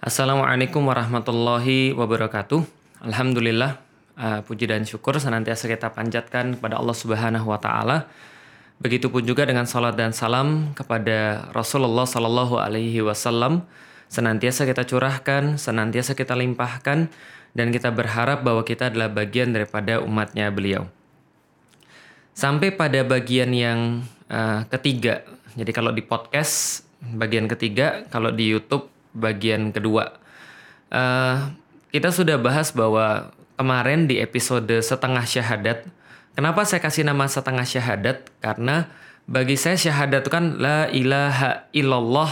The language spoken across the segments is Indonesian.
Assalamualaikum warahmatullahi wabarakatuh. Alhamdulillah, uh, puji dan syukur senantiasa kita panjatkan kepada Allah Subhanahu wa taala. Begitupun juga dengan salat dan salam kepada Rasulullah sallallahu alaihi wasallam senantiasa kita curahkan, senantiasa kita limpahkan dan kita berharap bahwa kita adalah bagian daripada umatnya beliau. Sampai pada bagian yang uh, ketiga. Jadi kalau di podcast bagian ketiga, kalau di YouTube bagian kedua. Uh, kita sudah bahas bahwa kemarin di episode setengah syahadat, kenapa saya kasih nama setengah syahadat? Karena bagi saya syahadat itu kan la ilaha illallah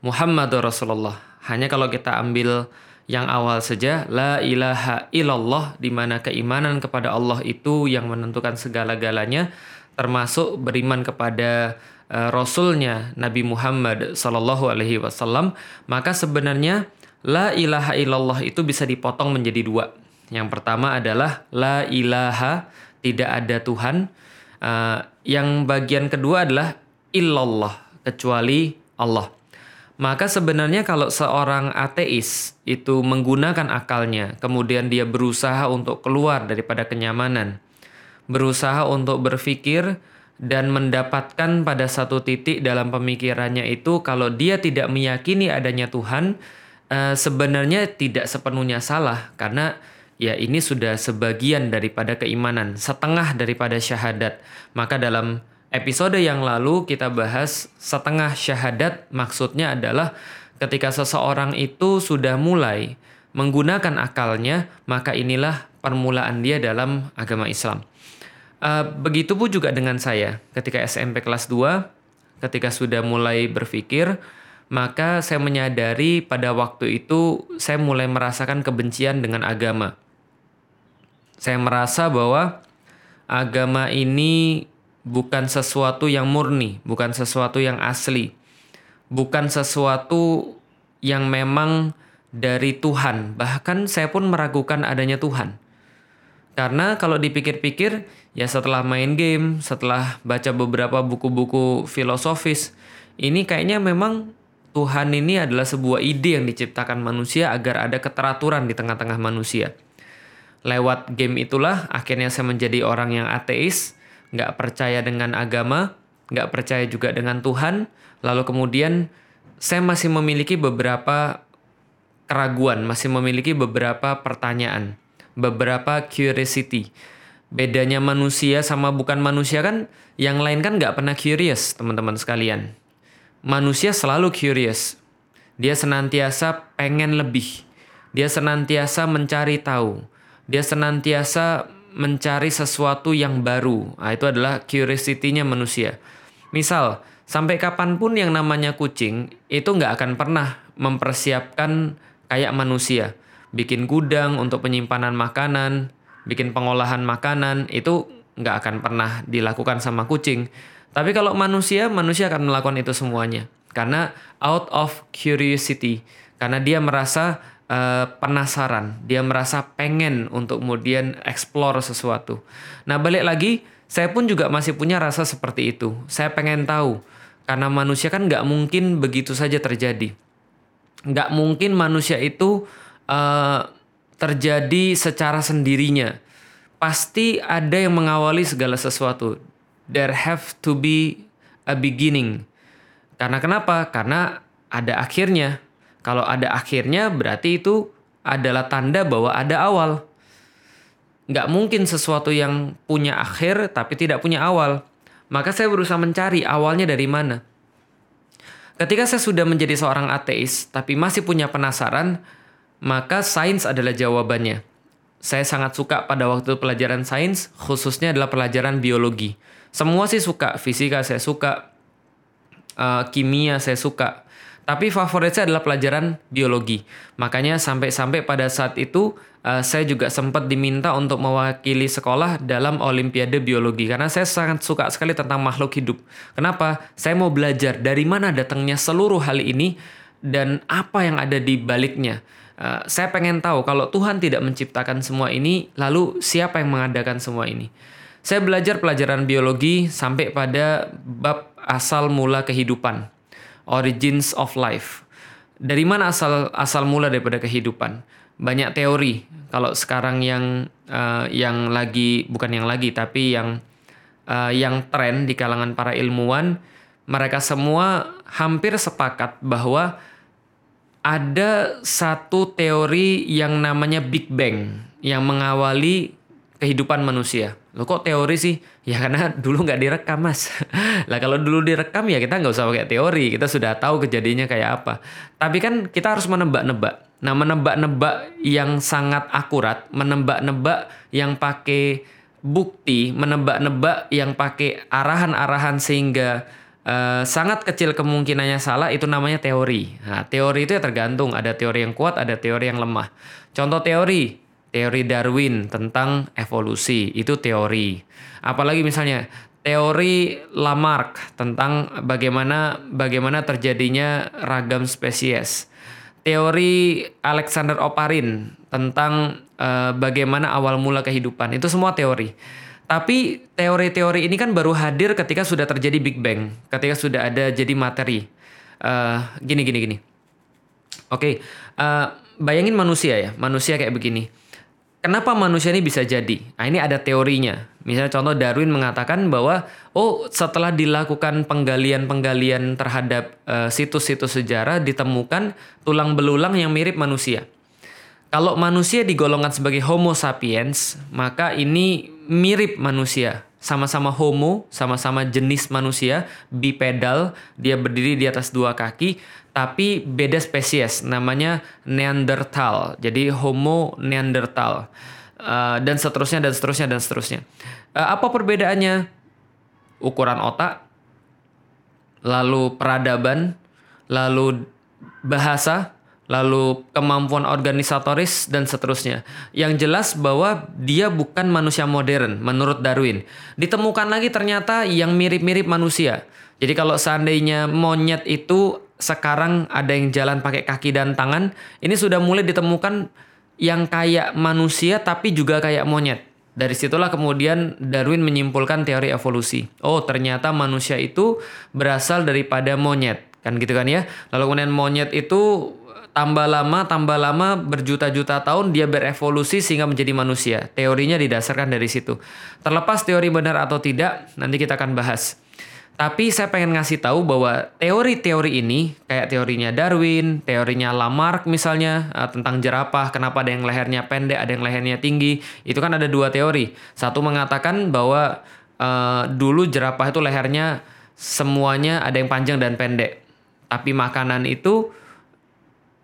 Muhammadur Rasulullah. Hanya kalau kita ambil yang awal saja la ilaha illallah di mana keimanan kepada Allah itu yang menentukan segala-galanya termasuk beriman kepada rasulnya Nabi Muhammad Sallallahu Alaihi Wasallam maka sebenarnya la ilaha illallah itu bisa dipotong menjadi dua. Yang pertama adalah la ilaha tidak ada Tuhan. Uh, yang bagian kedua adalah illallah kecuali Allah. Maka sebenarnya kalau seorang ateis itu menggunakan akalnya, kemudian dia berusaha untuk keluar daripada kenyamanan, berusaha untuk berpikir dan mendapatkan pada satu titik dalam pemikirannya itu kalau dia tidak meyakini adanya Tuhan uh, sebenarnya tidak sepenuhnya salah. Karena ya ini sudah sebagian daripada keimanan setengah daripada syahadat. Maka dalam episode yang lalu kita bahas setengah syahadat maksudnya adalah ketika seseorang itu sudah mulai menggunakan akalnya maka inilah permulaan dia dalam agama Islam Uh, begitu pun juga dengan saya ketika SMP kelas 2 ketika sudah mulai berpikir maka saya menyadari pada waktu itu saya mulai merasakan kebencian dengan agama. Saya merasa bahwa agama ini bukan sesuatu yang murni, bukan sesuatu yang asli, bukan sesuatu yang memang dari Tuhan. Bahkan saya pun meragukan adanya Tuhan. Karena kalau dipikir-pikir, ya setelah main game, setelah baca beberapa buku-buku filosofis, ini kayaknya memang Tuhan ini adalah sebuah ide yang diciptakan manusia agar ada keteraturan di tengah-tengah manusia. Lewat game itulah akhirnya saya menjadi orang yang ateis, nggak percaya dengan agama, nggak percaya juga dengan Tuhan, lalu kemudian saya masih memiliki beberapa keraguan, masih memiliki beberapa pertanyaan beberapa curiosity. Bedanya manusia sama bukan manusia kan, yang lain kan nggak pernah curious, teman-teman sekalian. Manusia selalu curious. Dia senantiasa pengen lebih. Dia senantiasa mencari tahu. Dia senantiasa mencari sesuatu yang baru. Nah, itu adalah curiosity-nya manusia. Misal, sampai kapan pun yang namanya kucing itu nggak akan pernah mempersiapkan kayak manusia bikin gudang untuk penyimpanan makanan, bikin pengolahan makanan itu nggak akan pernah dilakukan sama kucing. Tapi kalau manusia, manusia akan melakukan itu semuanya karena out of curiosity, karena dia merasa uh, penasaran, dia merasa pengen untuk kemudian explore sesuatu. Nah balik lagi, saya pun juga masih punya rasa seperti itu. Saya pengen tahu karena manusia kan nggak mungkin begitu saja terjadi. Nggak mungkin manusia itu uh, terjadi secara sendirinya. Pasti ada yang mengawali segala sesuatu. There have to be a beginning. Karena kenapa? Karena ada akhirnya. Kalau ada akhirnya berarti itu adalah tanda bahwa ada awal. Nggak mungkin sesuatu yang punya akhir tapi tidak punya awal. Maka saya berusaha mencari awalnya dari mana. Ketika saya sudah menjadi seorang ateis tapi masih punya penasaran, maka sains adalah jawabannya. Saya sangat suka pada waktu pelajaran sains, khususnya adalah pelajaran biologi. Semua sih suka, fisika saya suka, uh, kimia saya suka. Tapi favorit saya adalah pelajaran biologi. Makanya sampai-sampai pada saat itu uh, saya juga sempat diminta untuk mewakili sekolah dalam olimpiade biologi karena saya sangat suka sekali tentang makhluk hidup. Kenapa? Saya mau belajar dari mana datangnya seluruh hal ini dan apa yang ada di baliknya. Uh, saya pengen tahu kalau Tuhan tidak menciptakan semua ini, lalu siapa yang mengadakan semua ini? Saya belajar pelajaran biologi sampai pada bab asal mula kehidupan, origins of life. dari mana asal asal mula daripada kehidupan? Banyak teori. Kalau sekarang yang uh, yang lagi bukan yang lagi tapi yang uh, yang tren di kalangan para ilmuwan, mereka semua hampir sepakat bahwa ada satu teori yang namanya Big Bang yang mengawali kehidupan manusia. Lo kok teori sih? Ya karena dulu nggak direkam mas. lah kalau dulu direkam ya kita nggak usah pakai teori. Kita sudah tahu kejadiannya kayak apa. Tapi kan kita harus menebak-nebak. Nah menebak-nebak yang sangat akurat, menebak-nebak yang pakai bukti, menebak-nebak yang pakai arahan-arahan sehingga uh, sangat kecil kemungkinannya salah itu namanya teori. Nah teori itu ya tergantung. Ada teori yang kuat, ada teori yang lemah. Contoh teori teori Darwin tentang evolusi itu teori. Apalagi misalnya teori Lamarck tentang bagaimana bagaimana terjadinya ragam spesies. Teori Alexander Oparin tentang uh, bagaimana awal mula kehidupan. Itu semua teori. Tapi teori-teori ini kan baru hadir ketika sudah terjadi Big Bang, ketika sudah ada jadi materi. Uh, gini gini gini. Oke, okay, uh, eh, bayangin manusia ya, manusia kayak begini Kenapa manusia ini bisa jadi? Nah, ini ada teorinya. Misalnya contoh Darwin mengatakan bahwa oh setelah dilakukan penggalian-penggalian terhadap uh, situs-situs sejarah ditemukan tulang belulang yang mirip manusia. Kalau manusia digolongkan sebagai Homo sapiens, maka ini mirip manusia. Sama-sama homo, sama-sama jenis manusia, bipedal, dia berdiri di atas dua kaki, tapi beda spesies namanya Neanderthal. Jadi Homo Neanderthal. Uh, dan seterusnya dan seterusnya dan seterusnya. Uh, apa perbedaannya? Ukuran otak, lalu peradaban, lalu bahasa, lalu kemampuan organisatoris dan seterusnya. Yang jelas bahwa dia bukan manusia modern menurut Darwin. Ditemukan lagi ternyata yang mirip-mirip manusia. Jadi kalau seandainya monyet itu sekarang ada yang jalan pakai kaki dan tangan, ini sudah mulai ditemukan yang kayak manusia tapi juga kayak monyet. Dari situlah kemudian Darwin menyimpulkan teori evolusi. Oh, ternyata manusia itu berasal daripada monyet. Kan gitu kan ya. Lalu kemudian monyet itu tambah lama, tambah lama berjuta-juta tahun dia berevolusi sehingga menjadi manusia. Teorinya didasarkan dari situ. Terlepas teori benar atau tidak, nanti kita akan bahas. Tapi saya pengen ngasih tahu bahwa teori-teori ini, kayak teorinya Darwin, teorinya Lamarck misalnya, uh, tentang jerapah, kenapa ada yang lehernya pendek, ada yang lehernya tinggi, itu kan ada dua teori. Satu mengatakan bahwa uh, dulu jerapah itu lehernya semuanya ada yang panjang dan pendek. Tapi makanan itu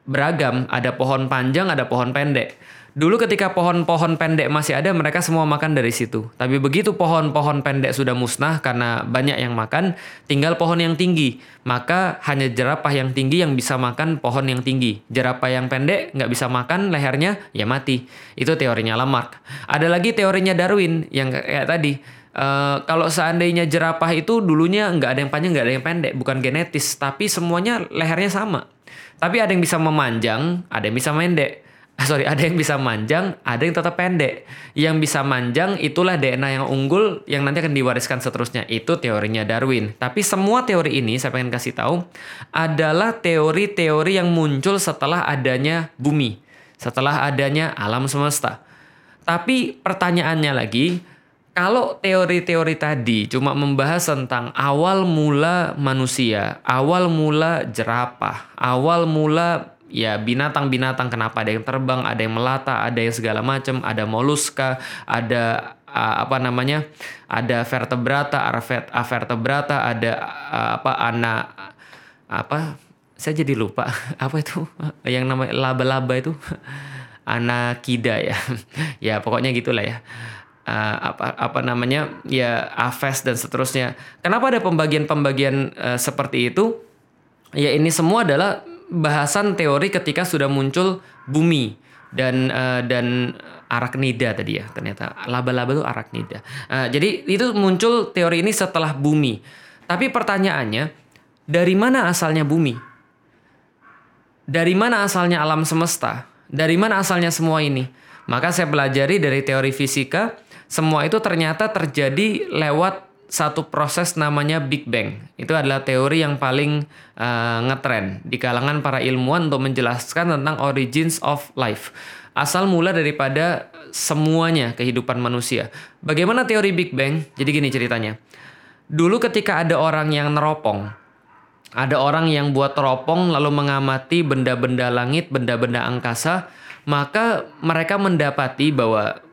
beragam, ada pohon panjang, ada pohon pendek. Dulu ketika pohon-pohon pendek masih ada, mereka semua makan dari situ. Tapi begitu pohon-pohon pendek sudah musnah karena banyak yang makan, tinggal pohon yang tinggi. Maka hanya jerapah yang tinggi yang bisa makan pohon yang tinggi. Jerapah yang pendek nggak bisa makan lehernya, ya mati. Itu teorinya Lamarck. Ada lagi teorinya Darwin yang kayak tadi. Uh, kalau seandainya jerapah itu dulunya nggak ada yang panjang, nggak ada yang pendek, bukan genetis, tapi semuanya lehernya sama. Tapi ada yang bisa memanjang, ada yang bisa pendek sorry ada yang bisa manjang, ada yang tetap pendek. Yang bisa manjang itulah DNA yang unggul yang nanti akan diwariskan seterusnya. Itu teorinya Darwin. Tapi semua teori ini saya pengen kasih tahu adalah teori-teori yang muncul setelah adanya bumi, setelah adanya alam semesta. Tapi pertanyaannya lagi, kalau teori-teori tadi cuma membahas tentang awal mula manusia, awal mula jerapah, awal mula ya binatang-binatang kenapa ada yang terbang, ada yang melata, ada yang segala macam, ada moluska, ada uh, apa namanya? ada vertebrata, avertebrata, ada uh, apa ana apa saya jadi lupa apa itu yang namanya laba-laba itu anakida ya ya pokoknya gitulah ya uh, apa apa namanya ya aves dan seterusnya kenapa ada pembagian-pembagian uh, seperti itu ya ini semua adalah bahasan teori ketika sudah muncul bumi dan uh, dan araknida tadi ya ternyata laba-laba itu araknida. Uh, jadi itu muncul teori ini setelah bumi. Tapi pertanyaannya dari mana asalnya bumi? Dari mana asalnya alam semesta? Dari mana asalnya semua ini? Maka saya pelajari dari teori fisika, semua itu ternyata terjadi lewat satu proses namanya Big Bang. Itu adalah teori yang paling uh, ngetren di kalangan para ilmuwan untuk menjelaskan tentang origins of life. Asal mula daripada semuanya kehidupan manusia. Bagaimana teori Big Bang? Jadi gini ceritanya. Dulu ketika ada orang yang neropong, ada orang yang buat teropong lalu mengamati benda-benda langit, benda-benda angkasa, maka mereka mendapati bahwa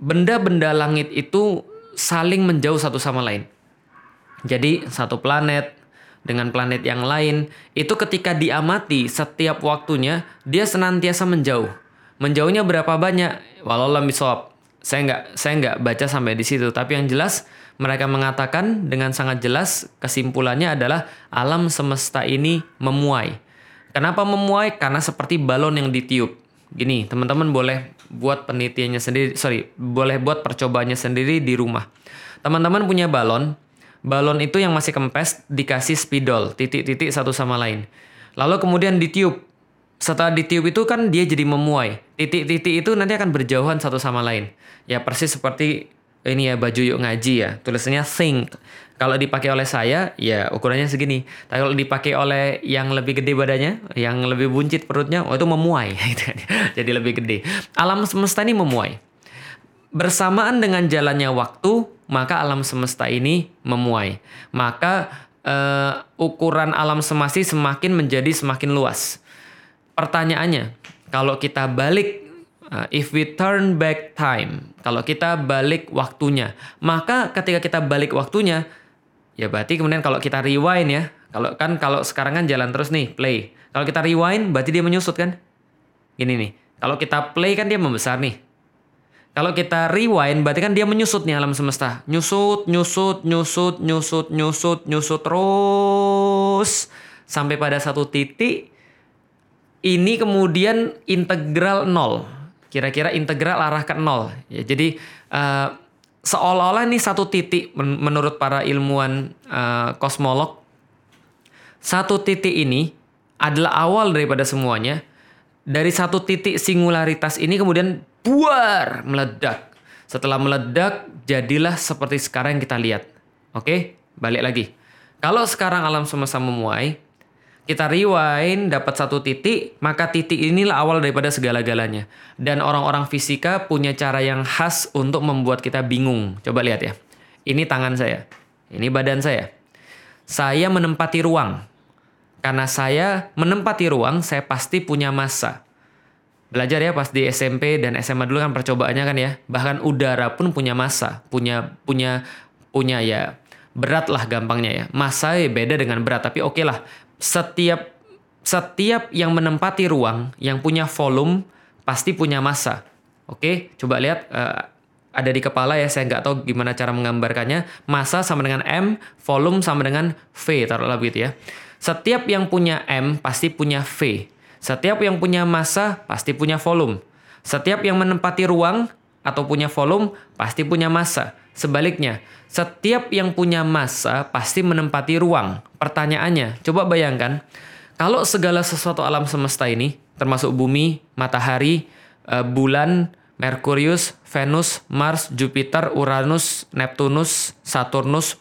benda-benda langit itu saling menjauh satu sama lain. Jadi satu planet dengan planet yang lain itu ketika diamati setiap waktunya dia senantiasa menjauh. Menjauhnya berapa banyak? Walau misop. Saya nggak saya nggak baca sampai di situ. Tapi yang jelas mereka mengatakan dengan sangat jelas kesimpulannya adalah alam semesta ini memuai. Kenapa memuai? Karena seperti balon yang ditiup. Gini, teman-teman boleh buat penelitiannya sendiri, sorry, boleh buat percobaannya sendiri di rumah. Teman-teman punya balon, balon itu yang masih kempes dikasih spidol, titik-titik satu sama lain. Lalu kemudian ditiup. Setelah ditiup itu kan dia jadi memuai. Titik-titik itu nanti akan berjauhan satu sama lain. Ya persis seperti ini ya baju yuk ngaji ya. Tulisannya think. Kalau dipakai oleh saya, ya ukurannya segini. Tapi kalau dipakai oleh yang lebih gede badannya, yang lebih buncit perutnya, oh itu memuai. Jadi lebih gede. Alam semesta ini memuai. Bersamaan dengan jalannya waktu, maka alam semesta ini memuai. Maka uh, ukuran alam semesta semakin menjadi semakin luas. Pertanyaannya, kalau kita balik Uh, if we turn back time, kalau kita balik waktunya, maka ketika kita balik waktunya, Ya berarti kemudian kalau kita rewind ya, kalau kan kalau sekarang kan jalan terus nih, play. Kalau kita rewind berarti dia menyusut kan? Gini nih. Kalau kita play kan dia membesar nih. Kalau kita rewind berarti kan dia menyusut nih alam semesta. Nyusut, nyusut, nyusut, nyusut, nyusut, nyusut terus sampai pada satu titik ini kemudian integral nol. Kira-kira integral arah ke nol. Ya, jadi uh, seolah-olah ini satu titik menurut para ilmuwan uh, kosmolog satu titik ini adalah awal daripada semuanya. Dari satu titik singularitas ini kemudian buar meledak. Setelah meledak jadilah seperti sekarang yang kita lihat. Oke balik lagi. Kalau sekarang alam semesta memuai kita rewind dapat satu titik, maka titik inilah awal daripada segala-galanya. Dan orang-orang fisika punya cara yang khas untuk membuat kita bingung. Coba lihat ya. Ini tangan saya. Ini badan saya. Saya menempati ruang. Karena saya menempati ruang, saya pasti punya massa. Belajar ya pas di SMP dan SMA dulu kan percobaannya kan ya. Bahkan udara pun punya massa, punya punya punya ya berat lah gampangnya ya. Massa ya beda dengan berat, tapi oke okay lah setiap setiap yang menempati ruang yang punya volume pasti punya massa. Oke, coba lihat uh, ada di kepala ya, saya nggak tahu gimana cara menggambarkannya. Massa sama dengan M, volume sama dengan V, taruhlah begitu ya. Setiap yang punya M pasti punya V. Setiap yang punya massa pasti punya volume. Setiap yang menempati ruang atau punya volume pasti punya massa. Sebaliknya, setiap yang punya massa pasti menempati ruang. Pertanyaannya, coba bayangkan, kalau segala sesuatu alam semesta ini, termasuk bumi, matahari, eh, bulan, Merkurius, Venus, Mars, Jupiter, Uranus, Neptunus, Saturnus,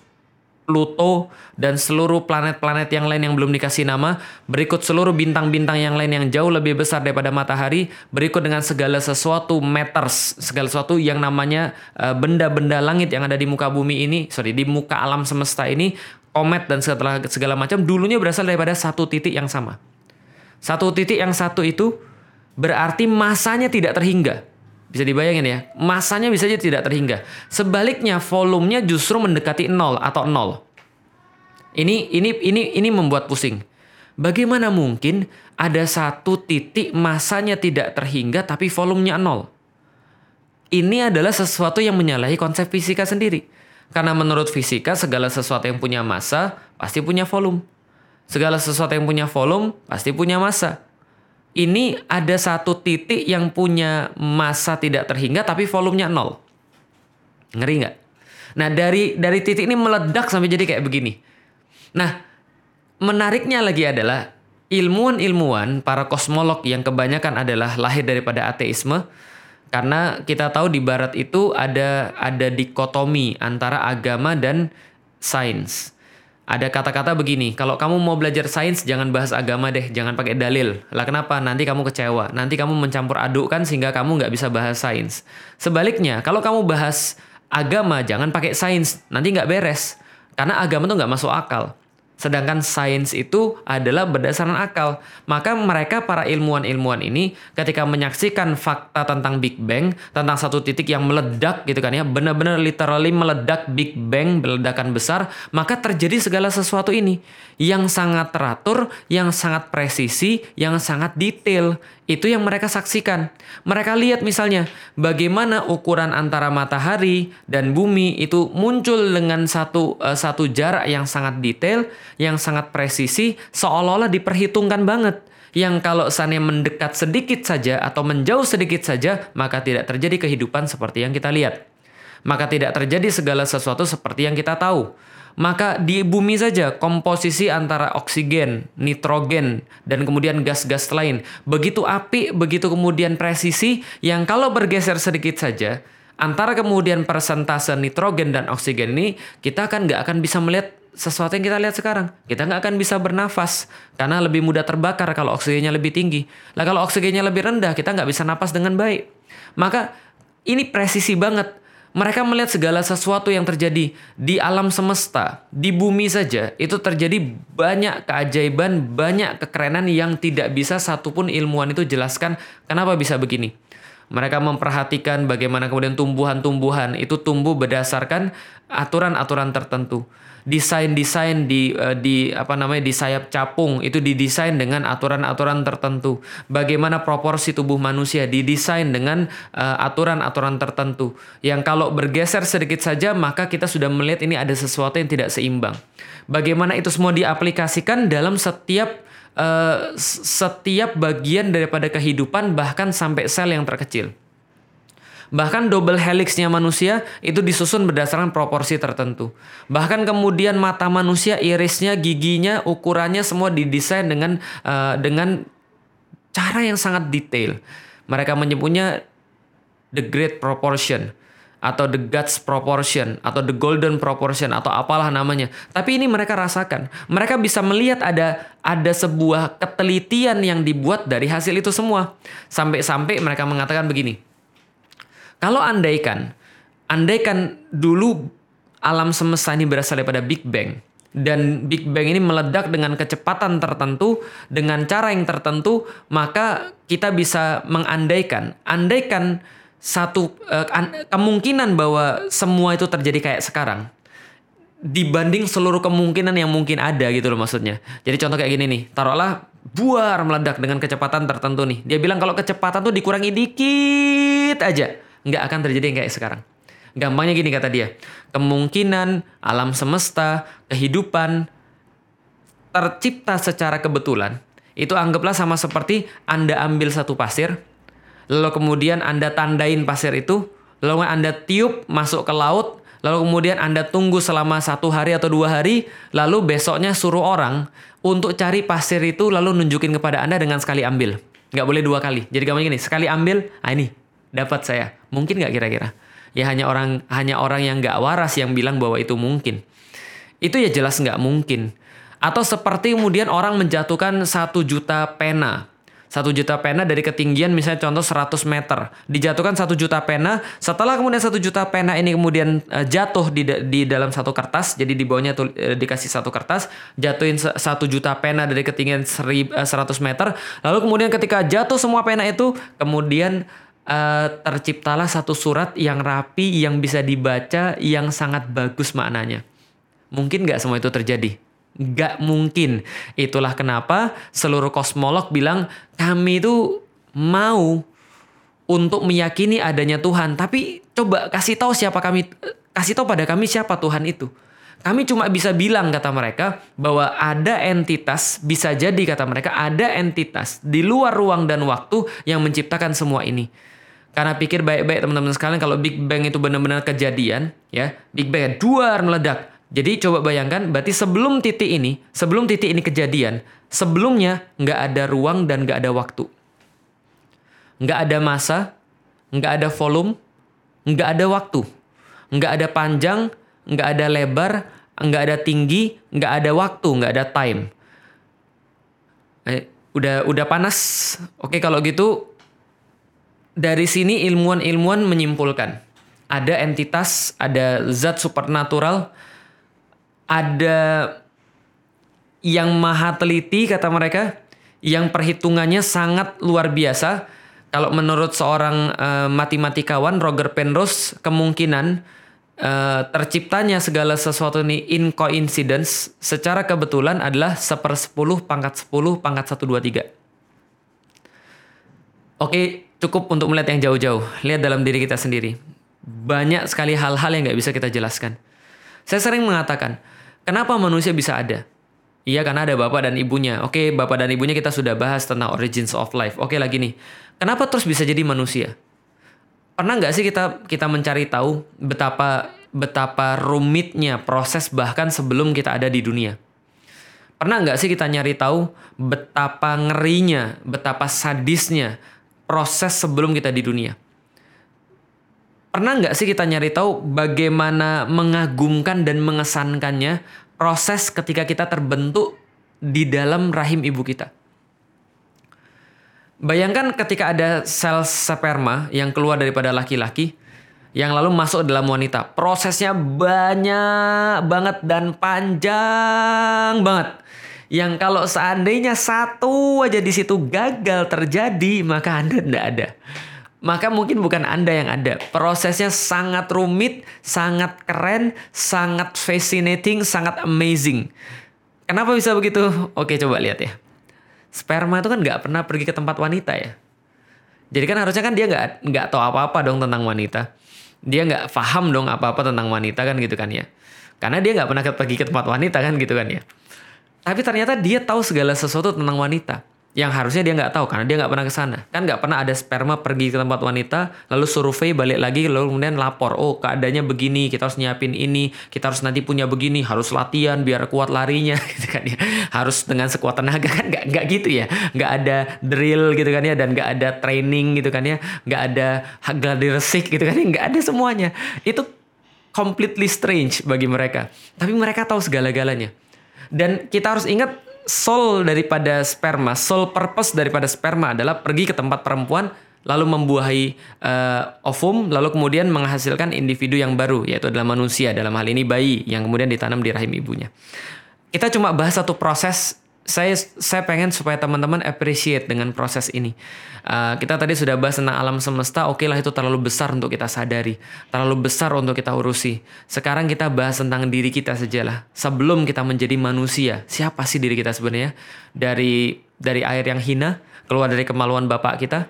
Pluto, dan seluruh planet-planet yang lain yang belum dikasih nama, berikut seluruh bintang-bintang yang lain yang jauh lebih besar daripada matahari, berikut dengan segala sesuatu matters, segala sesuatu yang namanya eh, benda-benda langit yang ada di muka bumi ini, sorry, di muka alam semesta ini, komet dan segala, segala macam, dulunya berasal daripada satu titik yang sama. Satu titik yang satu itu berarti masanya tidak terhingga. Bisa dibayangin ya, masanya bisa aja tidak terhingga. Sebaliknya, volumenya justru mendekati nol atau nol. Ini ini ini ini membuat pusing. Bagaimana mungkin ada satu titik masanya tidak terhingga tapi volumenya nol? Ini adalah sesuatu yang menyalahi konsep fisika sendiri. Karena menurut fisika segala sesuatu yang punya massa pasti punya volume. Segala sesuatu yang punya volume pasti punya massa ini ada satu titik yang punya masa tidak terhingga tapi volumenya nol. Ngeri nggak? Nah dari dari titik ini meledak sampai jadi kayak begini. Nah menariknya lagi adalah ilmuwan-ilmuwan para kosmolog yang kebanyakan adalah lahir daripada ateisme karena kita tahu di barat itu ada ada dikotomi antara agama dan sains. Ada kata-kata begini, kalau kamu mau belajar sains jangan bahas agama deh, jangan pakai dalil. Lah kenapa? Nanti kamu kecewa, nanti kamu mencampur adukkan sehingga kamu nggak bisa bahas sains. Sebaliknya, kalau kamu bahas agama jangan pakai sains, nanti nggak beres. Karena agama tuh nggak masuk akal. Sedangkan sains itu adalah berdasarkan akal. Maka mereka para ilmuwan-ilmuwan ini ketika menyaksikan fakta tentang Big Bang, tentang satu titik yang meledak gitu kan ya, benar-benar literally meledak Big Bang, ledakan besar, maka terjadi segala sesuatu ini yang sangat teratur, yang sangat presisi, yang sangat detail. Itu yang mereka saksikan. Mereka lihat misalnya bagaimana ukuran antara matahari dan bumi itu muncul dengan satu uh, satu jarak yang sangat detail, yang sangat presisi, seolah-olah diperhitungkan banget. Yang kalau seandainya mendekat sedikit saja atau menjauh sedikit saja, maka tidak terjadi kehidupan seperti yang kita lihat. Maka tidak terjadi segala sesuatu seperti yang kita tahu maka di bumi saja komposisi antara oksigen, nitrogen, dan kemudian gas-gas lain begitu api, begitu kemudian presisi yang kalau bergeser sedikit saja antara kemudian persentase nitrogen dan oksigen ini kita akan nggak akan bisa melihat sesuatu yang kita lihat sekarang. Kita nggak akan bisa bernafas karena lebih mudah terbakar kalau oksigennya lebih tinggi. Lah kalau oksigennya lebih rendah kita nggak bisa napas dengan baik. Maka ini presisi banget mereka melihat segala sesuatu yang terjadi di alam semesta, di bumi saja, itu terjadi banyak keajaiban, banyak kekerenan yang tidak bisa satupun ilmuwan itu jelaskan kenapa bisa begini. Mereka memperhatikan bagaimana kemudian tumbuhan-tumbuhan itu tumbuh berdasarkan aturan-aturan tertentu desain-desain di uh, di apa namanya di sayap capung itu didesain dengan aturan-aturan tertentu. Bagaimana proporsi tubuh manusia didesain dengan uh, aturan-aturan tertentu. Yang kalau bergeser sedikit saja maka kita sudah melihat ini ada sesuatu yang tidak seimbang. Bagaimana itu semua diaplikasikan dalam setiap uh, setiap bagian daripada kehidupan bahkan sampai sel yang terkecil. Bahkan double helixnya manusia itu disusun berdasarkan proporsi tertentu. Bahkan kemudian mata manusia, irisnya, giginya, ukurannya semua didesain dengan uh, dengan cara yang sangat detail. Mereka menyebutnya the great proportion atau the God's proportion atau the golden proportion atau apalah namanya. Tapi ini mereka rasakan. Mereka bisa melihat ada ada sebuah ketelitian yang dibuat dari hasil itu semua. Sampai-sampai mereka mengatakan begini. Kalau andaikan, andaikan dulu alam semesta ini berasal daripada Big Bang dan Big Bang ini meledak dengan kecepatan tertentu dengan cara yang tertentu, maka kita bisa mengandaikan, andaikan satu uh, kemungkinan bahwa semua itu terjadi kayak sekarang dibanding seluruh kemungkinan yang mungkin ada gitu loh maksudnya. Jadi contoh kayak gini nih, taruhlah buar meledak dengan kecepatan tertentu nih. Dia bilang kalau kecepatan tuh dikurangi dikit aja nggak akan terjadi yang kayak sekarang. Gampangnya gini kata dia, kemungkinan alam semesta, kehidupan tercipta secara kebetulan itu anggaplah sama seperti Anda ambil satu pasir, lalu kemudian Anda tandain pasir itu, lalu Anda tiup masuk ke laut, lalu kemudian Anda tunggu selama satu hari atau dua hari, lalu besoknya suruh orang untuk cari pasir itu lalu nunjukin kepada Anda dengan sekali ambil. Nggak boleh dua kali. Jadi gampang gini, sekali ambil, ah ini dapat saya. Mungkin nggak kira-kira? Ya hanya orang hanya orang yang nggak waras yang bilang bahwa itu mungkin. Itu ya jelas nggak mungkin. Atau seperti kemudian orang menjatuhkan satu juta pena. Satu juta pena dari ketinggian misalnya contoh 100 meter. Dijatuhkan satu juta pena. Setelah kemudian satu juta pena ini kemudian uh, jatuh di, di dalam satu kertas. Jadi di bawahnya tuh, uh, dikasih satu kertas. Jatuhin satu juta pena dari ketinggian seri, uh, 100 meter. Lalu kemudian ketika jatuh semua pena itu. Kemudian uh, terciptalah satu surat yang rapi, yang bisa dibaca, yang sangat bagus maknanya. Mungkin nggak semua itu terjadi? Nggak mungkin. Itulah kenapa seluruh kosmolog bilang kami itu mau untuk meyakini adanya Tuhan. Tapi coba kasih tahu siapa kami, kasih tahu pada kami siapa Tuhan itu. Kami cuma bisa bilang kata mereka bahwa ada entitas, bisa jadi kata mereka ada entitas di luar ruang dan waktu yang menciptakan semua ini. Karena pikir baik-baik teman-teman sekalian kalau Big Bang itu benar-benar kejadian, ya, Big Bang duar meledak. Jadi coba bayangkan, berarti sebelum titik ini, sebelum titik ini kejadian, sebelumnya nggak ada ruang dan nggak ada waktu. Nggak ada masa, nggak ada volume, nggak ada waktu. Nggak ada panjang, nggak ada lebar, nggak ada tinggi, nggak ada waktu, nggak ada time. Eh, udah udah panas. Oke kalau gitu dari sini ilmuwan-ilmuwan menyimpulkan ada entitas, ada zat supernatural, ada yang maha teliti kata mereka, yang perhitungannya sangat luar biasa. Kalau menurut seorang uh, matematikawan Roger Penrose, kemungkinan uh, terciptanya segala sesuatu ini in coincidence secara kebetulan adalah pangkat sepuluh pangkat satu dua tiga. Oke, cukup untuk melihat yang jauh-jauh. Lihat dalam diri kita sendiri. Banyak sekali hal-hal yang nggak bisa kita jelaskan. Saya sering mengatakan, kenapa manusia bisa ada? Iya karena ada bapak dan ibunya. Oke, bapak dan ibunya kita sudah bahas tentang origins of life. Oke lagi nih, kenapa terus bisa jadi manusia? Pernah nggak sih kita kita mencari tahu betapa betapa rumitnya proses bahkan sebelum kita ada di dunia? Pernah nggak sih kita nyari tahu betapa ngerinya, betapa sadisnya proses sebelum kita di dunia? Pernah nggak sih kita nyari tahu bagaimana mengagumkan dan mengesankannya proses ketika kita terbentuk di dalam rahim ibu kita. Bayangkan ketika ada sel sperma yang keluar daripada laki-laki yang lalu masuk dalam wanita. Prosesnya banyak banget dan panjang banget. Yang kalau seandainya satu aja di situ gagal terjadi, maka Anda tidak ada maka mungkin bukan Anda yang ada. Prosesnya sangat rumit, sangat keren, sangat fascinating, sangat amazing. Kenapa bisa begitu? Oke, coba lihat ya. Sperma itu kan nggak pernah pergi ke tempat wanita ya. Jadi kan harusnya kan dia nggak nggak tahu apa-apa dong tentang wanita. Dia nggak paham dong apa-apa tentang wanita kan gitu kan ya. Karena dia nggak pernah pergi ke tempat wanita kan gitu kan ya. Tapi ternyata dia tahu segala sesuatu tentang wanita. Yang harusnya dia nggak tahu karena dia nggak pernah ke sana. Kan nggak pernah ada sperma pergi ke tempat wanita lalu survei balik lagi lalu kemudian lapor. Oh keadaannya begini kita harus nyiapin ini kita harus nanti punya begini harus latihan biar kuat larinya gitu kan ya. Harus dengan sekuat tenaga kan nggak nggak gitu ya. Nggak ada drill gitu kan ya dan nggak ada training gitu kan ya. Nggak ada gladiresik gitu kan ya nggak ada semuanya. Itu completely strange bagi mereka. Tapi mereka tahu segala-galanya dan kita harus ingat soul daripada sperma, soul purpose daripada sperma adalah pergi ke tempat perempuan lalu membuahi uh, ovum lalu kemudian menghasilkan individu yang baru yaitu adalah manusia dalam hal ini bayi yang kemudian ditanam di rahim ibunya. Kita cuma bahas satu proses saya saya pengen supaya teman-teman appreciate dengan proses ini. Uh, kita tadi sudah bahas tentang alam semesta, oke okay lah itu terlalu besar untuk kita sadari, terlalu besar untuk kita urusi. Sekarang kita bahas tentang diri kita sajalah. Sebelum kita menjadi manusia, siapa sih diri kita sebenarnya? Dari dari air yang hina, keluar dari kemaluan bapak kita,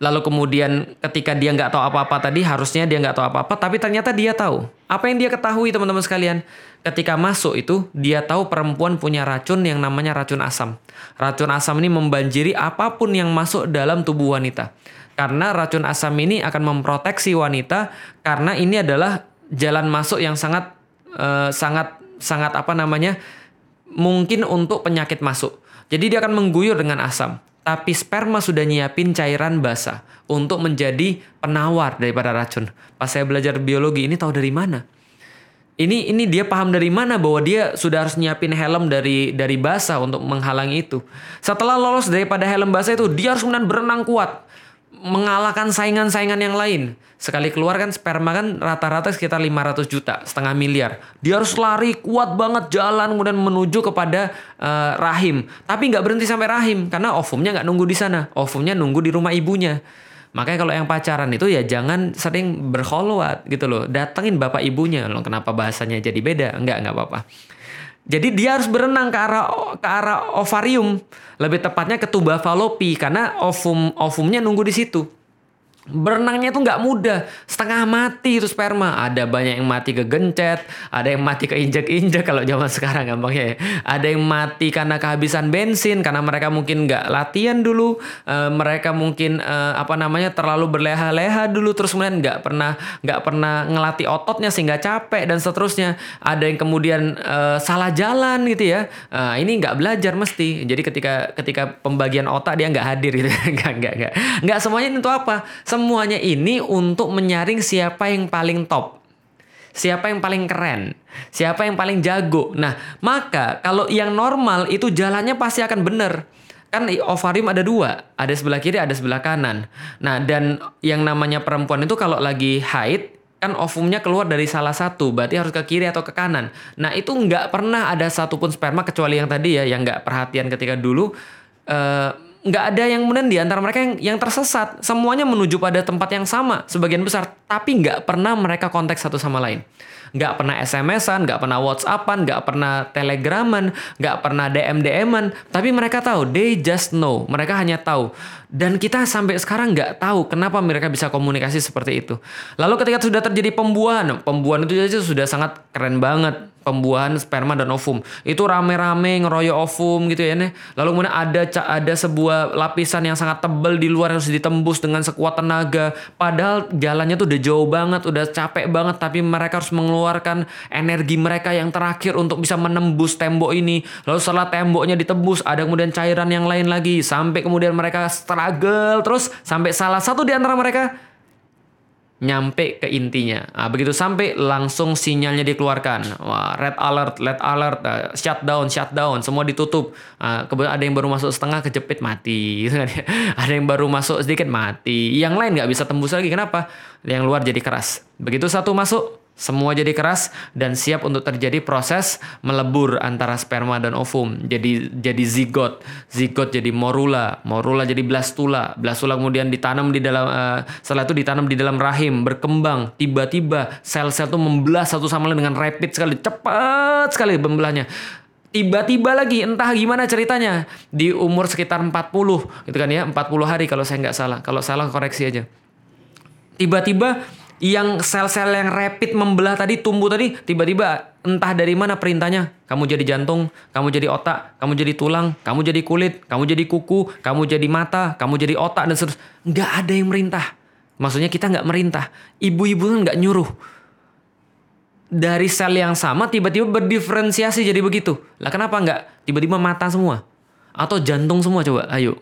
lalu kemudian ketika dia nggak tahu apa-apa tadi harusnya dia nggak tahu apa-apa tapi ternyata dia tahu. Apa yang dia ketahui teman-teman sekalian? Ketika masuk itu dia tahu perempuan punya racun yang namanya racun asam. Racun asam ini membanjiri apa pun yang masuk dalam tubuh wanita. Karena racun asam ini akan memproteksi wanita karena ini adalah jalan masuk yang sangat uh, sangat sangat apa namanya mungkin untuk penyakit masuk. Jadi dia akan mengguyur dengan asam tapi sperma sudah nyiapin cairan basah untuk menjadi penawar daripada racun. Pas saya belajar biologi ini tahu dari mana? Ini ini dia paham dari mana bahwa dia sudah harus nyiapin helm dari dari basah untuk menghalangi itu. Setelah lolos daripada helm basah itu, dia harus kemudian berenang kuat mengalahkan saingan-saingan yang lain. Sekali keluar kan sperma kan rata-rata sekitar 500 juta, setengah miliar. Dia harus lari kuat banget jalan kemudian menuju kepada uh, rahim. Tapi nggak berhenti sampai rahim karena ovumnya nggak nunggu di sana. Ovumnya nunggu di rumah ibunya. Makanya kalau yang pacaran itu ya jangan sering berkholwat gitu loh. Datengin bapak ibunya. Loh, kenapa bahasanya jadi beda? Enggak, enggak apa-apa. Jadi dia harus berenang ke arah ke arah ovarium, lebih tepatnya ke tuba falopi karena ovum ovumnya nunggu di situ berenangnya tuh nggak mudah. Setengah mati itu sperma. Ada banyak yang mati kegencet ada yang mati keinjek-injek kalau zaman sekarang gampangnya ya. Ada yang mati karena kehabisan bensin karena mereka mungkin nggak latihan dulu e, mereka mungkin e, apa namanya terlalu berleha-leha dulu terus kemudian nggak pernah nggak pernah ngelatih ototnya sehingga capek dan seterusnya. Ada yang kemudian e, salah jalan gitu ya. E, ini nggak belajar mesti. Jadi ketika ketika pembagian otak dia nggak hadir gitu. Nggak nggak nggak. Nggak semuanya itu apa Semuanya ini untuk menyaring siapa yang paling top. siapa yang paling keren, siapa yang paling jago. Nah, maka kalau yang normal itu jalannya pasti akan benar. Kan ovarium ada dua, ada sebelah kiri, ada sebelah kanan. Nah, dan yang namanya perempuan itu kalau lagi haid, kan ovumnya keluar dari salah satu, berarti harus ke kiri atau ke kanan. Nah, itu nggak pernah ada satupun sperma kecuali yang tadi ya, yang nggak perhatian ketika dulu. Uh, nggak ada yang kemudian di antara mereka yang, yang tersesat. Semuanya menuju pada tempat yang sama, sebagian besar. Tapi nggak pernah mereka konteks satu sama lain. Nggak pernah SMS-an, nggak pernah WhatsAppan, nggak pernah Telegraman, nggak pernah DM-DM-an. Tapi mereka tahu, they just know. Mereka hanya tahu. Dan kita sampai sekarang nggak tahu kenapa mereka bisa komunikasi seperti itu. Lalu ketika sudah terjadi pembuahan, pembuahan itu aja sudah sangat keren banget pembuahan sperma dan ovum. Itu rame-rame ngeroyok ovum gitu ya nih. Lalu kemudian ada ada sebuah lapisan yang sangat tebal di luar yang harus ditembus dengan sekuat tenaga. Padahal jalannya tuh udah jauh banget, udah capek banget tapi mereka harus mengeluarkan energi mereka yang terakhir untuk bisa menembus tembok ini. Lalu setelah temboknya ditembus ada kemudian cairan yang lain lagi sampai kemudian mereka struggle terus sampai salah satu di antara mereka nyampe ke intinya. Nah, begitu sampai langsung sinyalnya dikeluarkan. Wah, red alert, red alert, uh, shutdown, shutdown, semua ditutup. Uh, ada yang baru masuk setengah kejepit mati, gitu kan ya. Ada yang baru masuk sedikit mati. Yang lain nggak bisa tembus lagi. Kenapa? Yang luar jadi keras. Begitu satu masuk, semua jadi keras dan siap untuk terjadi proses melebur antara sperma dan ovum. Jadi jadi zigot, zigot jadi morula, morula jadi blastula, blastula kemudian ditanam di dalam uh, setelah itu ditanam di dalam rahim, berkembang. Tiba-tiba sel-sel itu membelah satu sama lain dengan rapid sekali, cepat sekali membelahnya tiba-tiba lagi entah gimana ceritanya. Di umur sekitar 40 gitu kan ya 40 hari kalau saya nggak salah. Kalau salah koreksi aja. Tiba-tiba yang sel-sel yang rapid membelah tadi tumbuh tadi tiba-tiba entah dari mana perintahnya. Kamu jadi jantung kamu jadi otak kamu jadi tulang kamu jadi kulit kamu jadi kuku kamu jadi mata kamu jadi otak dan seterusnya nggak ada yang merintah. Maksudnya kita nggak merintah. Ibu-ibu kan nggak nyuruh. Dari sel yang sama tiba-tiba berdiferensiasi jadi begitu. Lah kenapa nggak? Tiba-tiba mata semua. Atau jantung semua coba ayo.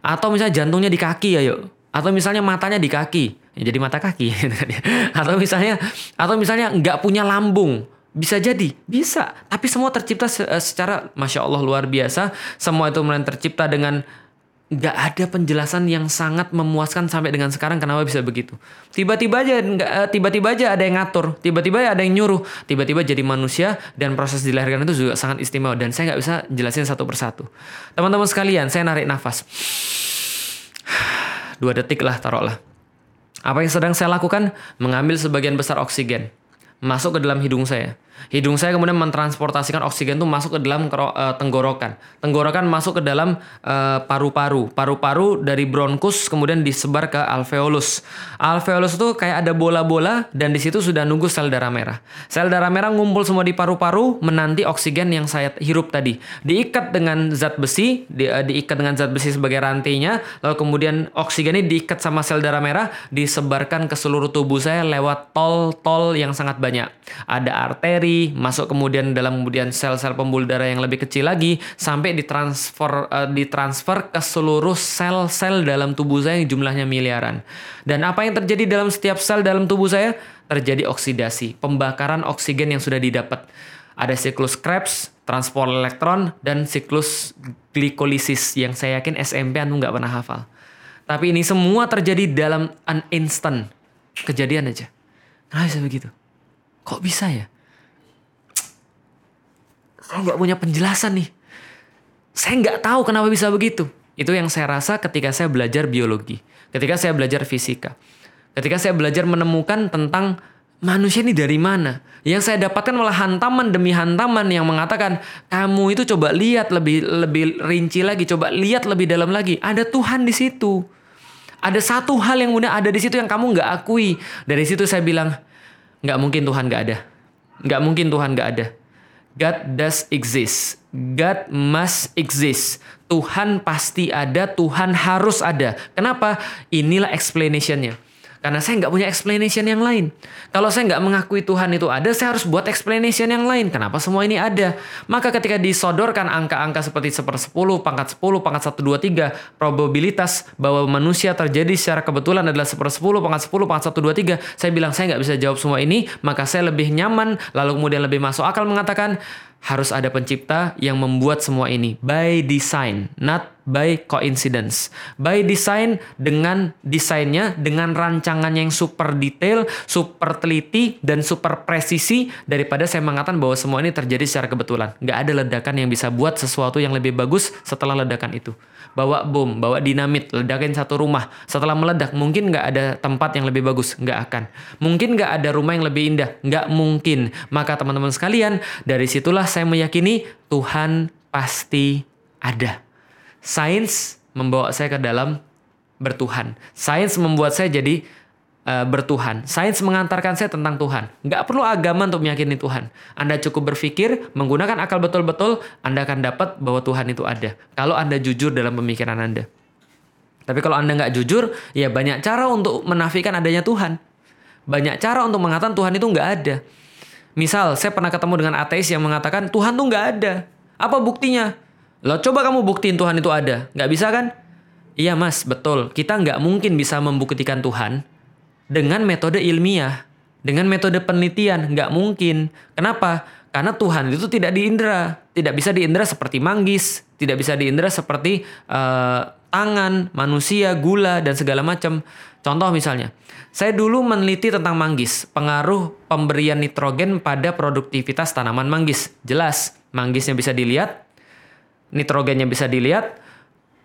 Atau misalnya jantungnya di kaki ayo atau misalnya matanya di kaki. Ya jadi mata kaki. Atau misalnya atau misalnya nggak punya lambung. Bisa jadi. Bisa. Tapi semua tercipta eh, secara masya Allah luar biasa. Semua itu kemudian tercipta dengan nggak ada penjelasan yang sangat memuaskan sampai dengan sekarang. Kenapa bisa begitu? Tiba-tiba aja nggak eh, tiba-tiba aja ada yang ngatur. Tiba-tiba ada yang nyuruh. Tiba-tiba jadi manusia dan proses dilahirkan itu juga sangat istimewa. Dan saya nggak bisa jelasin satu persatu. Teman-teman sekalian saya narik nafas dua detik lah taruhlah apa yang sedang saya lakukan? Mengambil sebagian besar oksigen masuk ke dalam hidung saya. Hidung saya kemudian mentransportasikan oksigen itu masuk ke dalam uh, tenggorokan. Tenggorokan masuk ke dalam eh, paru-paru. Uh, Paru-paru dari bronkus kemudian disebar ke alveolus. Alveolus itu kayak ada bola-bola dan di situ sudah nunggu sel darah merah. Sel darah merah ngumpul semua di paru-paru menanti oksigen yang saya hirup tadi. Diikat dengan zat besi, di, uh, diikat dengan zat besi sebagai rantainya, lalu kemudian oksigen ini diikat sama sel darah merah, disebarkan ke seluruh tubuh saya lewat tol-tol yang sangat banyak. Ada arteri, masuk kemudian dalam kemudian sel-sel pembuluh darah yang lebih kecil lagi sampai ditransfer uh, ditransfer ke seluruh sel-sel dalam tubuh saya yang jumlahnya miliaran. Dan apa yang terjadi dalam setiap sel dalam tubuh saya? Terjadi oksidasi, pembakaran oksigen yang sudah didapat. Ada siklus Krebs, transport elektron, dan siklus glikolisis yang saya yakin SMP anu nggak pernah hafal. Tapi ini semua terjadi dalam an instant. Kejadian aja. Nah bisa begitu? Kok bisa ya? Saya nggak punya penjelasan nih. Saya nggak tahu kenapa bisa begitu. Itu yang saya rasa ketika saya belajar biologi, ketika saya belajar fisika, ketika saya belajar menemukan tentang manusia ini dari mana. Yang saya dapatkan malah hantaman demi hantaman yang mengatakan kamu itu coba lihat lebih lebih rinci lagi, coba lihat lebih dalam lagi. Ada Tuhan di situ. Ada satu hal yang udah ada di situ yang kamu nggak akui. Dari situ saya bilang nggak mungkin Tuhan nggak ada. Nggak mungkin Tuhan nggak ada. God does exist. God must exist. Tuhan pasti ada, Tuhan harus ada. Kenapa? Inilah explanationnya. Karena saya nggak punya explanation yang lain. Kalau saya nggak mengakui Tuhan itu ada, saya harus buat explanation yang lain. Kenapa semua ini ada? Maka ketika disodorkan angka-angka seperti sepersepuluh, pangkat sepuluh, pangkat satu, dua, tiga, probabilitas bahwa manusia terjadi secara kebetulan adalah sepersepuluh, pangkat sepuluh, pangkat satu, dua, tiga. Saya bilang saya nggak bisa jawab semua ini, maka saya lebih nyaman, lalu kemudian lebih masuk akal mengatakan, harus ada pencipta yang membuat semua ini by design, not by coincidence. By design dengan desainnya, dengan rancangannya yang super detail, super teliti, dan super presisi daripada saya mengatakan bahwa semua ini terjadi secara kebetulan. Nggak ada ledakan yang bisa buat sesuatu yang lebih bagus setelah ledakan itu. Bawa bom, bawa dinamit, ledakin satu rumah. Setelah meledak, mungkin nggak ada tempat yang lebih bagus. Nggak akan. Mungkin nggak ada rumah yang lebih indah. Nggak mungkin. Maka teman-teman sekalian, dari situlah saya meyakini Tuhan pasti ada. Sains membawa saya ke dalam bertuhan. Sains membuat saya jadi uh, bertuhan. Sains mengantarkan saya tentang Tuhan. Nggak perlu agama untuk meyakini Tuhan. Anda cukup berpikir, menggunakan akal betul-betul, Anda akan dapat bahwa Tuhan itu ada. Kalau Anda jujur dalam pemikiran Anda. Tapi kalau Anda nggak jujur, ya banyak cara untuk menafikan adanya Tuhan. Banyak cara untuk mengatakan Tuhan itu nggak ada. Misal, saya pernah ketemu dengan ateis yang mengatakan Tuhan tuh nggak ada. Apa buktinya? Lo coba kamu buktiin Tuhan itu ada. Nggak bisa kan? Iya mas, betul. Kita nggak mungkin bisa membuktikan Tuhan dengan metode ilmiah. Dengan metode penelitian. Nggak mungkin. Kenapa? Karena Tuhan itu tidak diindra. Tidak bisa diindra seperti manggis. Tidak bisa diindra seperti uh, tangan, manusia, gula, dan segala macam. Contoh misalnya, saya dulu meneliti tentang manggis, pengaruh pemberian nitrogen pada produktivitas tanaman manggis. Jelas, manggisnya bisa dilihat, nitrogennya bisa dilihat,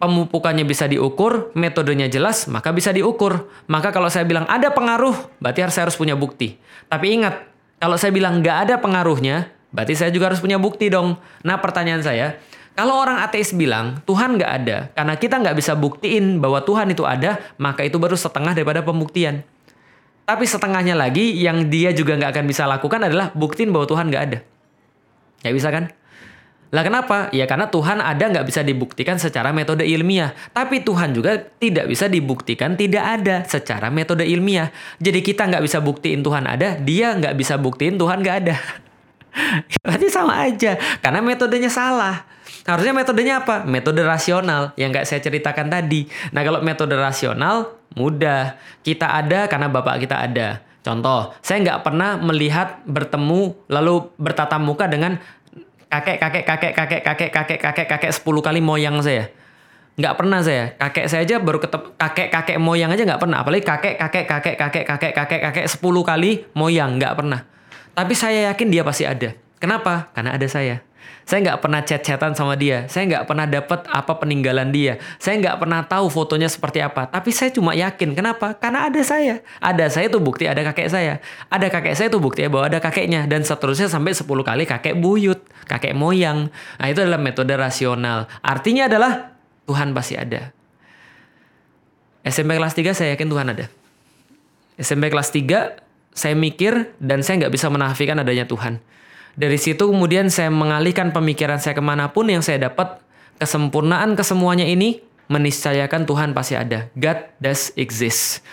pemupukannya bisa diukur, metodenya jelas, maka bisa diukur. Maka kalau saya bilang ada pengaruh, berarti harus saya harus punya bukti. Tapi ingat, kalau saya bilang nggak ada pengaruhnya, berarti saya juga harus punya bukti dong. Nah pertanyaan saya, kalau orang ateis bilang Tuhan nggak ada, karena kita nggak bisa buktiin bahwa Tuhan itu ada, maka itu baru setengah daripada pembuktian. Tapi setengahnya lagi yang dia juga nggak akan bisa lakukan adalah buktiin bahwa Tuhan nggak ada. Ya bisa kan? Lah kenapa? Ya karena Tuhan ada nggak bisa dibuktikan secara metode ilmiah. Tapi Tuhan juga tidak bisa dibuktikan tidak ada secara metode ilmiah. Jadi kita nggak bisa buktiin Tuhan ada, dia nggak bisa buktiin Tuhan nggak ada. Berarti sama aja. Karena metodenya salah. Harusnya metodenya apa? Metode rasional yang nggak saya ceritakan tadi. Nah kalau metode rasional mudah. Kita ada karena bapak kita ada. Contoh, saya nggak pernah melihat bertemu lalu bertatap muka dengan kakek kakek kakek kakek kakek kakek kakek kakek sepuluh kali moyang saya. Nggak pernah saya. Kakek saya aja baru ketemu kakek kakek moyang aja nggak pernah. Apalagi kakek kakek kakek kakek kakek kakek kakek sepuluh kali moyang nggak pernah. Tapi saya yakin dia pasti ada. Kenapa? Karena ada saya. Saya nggak pernah chat-chatan sama dia. Saya nggak pernah dapat apa peninggalan dia. Saya nggak pernah tahu fotonya seperti apa. Tapi saya cuma yakin. Kenapa? Karena ada saya. Ada saya itu bukti ada kakek saya. Ada kakek saya itu bukti bahwa ada kakeknya. Dan seterusnya sampai 10 kali kakek buyut. Kakek moyang. Nah itu adalah metode rasional. Artinya adalah Tuhan pasti ada. SMP kelas 3 saya yakin Tuhan ada. SMP kelas 3 saya mikir dan saya nggak bisa menafikan adanya Tuhan. Dari situ kemudian saya mengalihkan pemikiran saya ke mana pun yang saya dapat kesempurnaan kesemuanya ini meniscayakan Tuhan pasti ada. God does exist.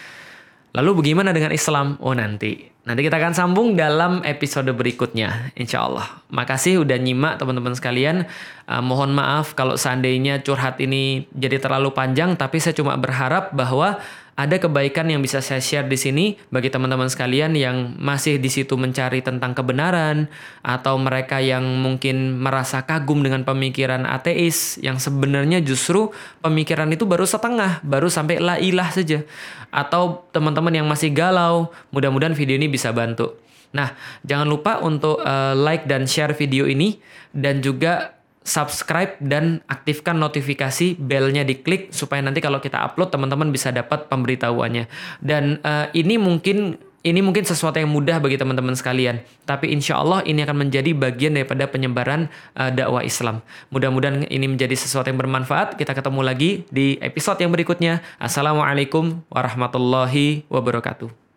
Lalu bagaimana dengan Islam? Oh nanti. Nanti kita akan sambung dalam episode berikutnya, insya Allah. Makasih udah nyimak teman-teman sekalian. Uh, mohon maaf kalau seandainya curhat ini jadi terlalu panjang, tapi saya cuma berharap bahwa ada kebaikan yang bisa saya share di sini bagi teman-teman sekalian yang masih di situ mencari tentang kebenaran atau mereka yang mungkin merasa kagum dengan pemikiran ateis yang sebenarnya justru pemikiran itu baru setengah, baru sampai la ilah saja. Atau teman-teman yang masih galau, mudah-mudahan video ini bisa bantu. Nah, jangan lupa untuk uh, like dan share video ini dan juga subscribe dan aktifkan notifikasi belnya diklik supaya nanti kalau kita upload teman-teman bisa dapat pemberitahuannya. Dan uh, ini mungkin ini mungkin sesuatu yang mudah bagi teman-teman sekalian, tapi insya Allah ini akan menjadi bagian daripada penyebaran uh, dakwah Islam. Mudah-mudahan ini menjadi sesuatu yang bermanfaat. Kita ketemu lagi di episode yang berikutnya. Assalamualaikum warahmatullahi wabarakatuh.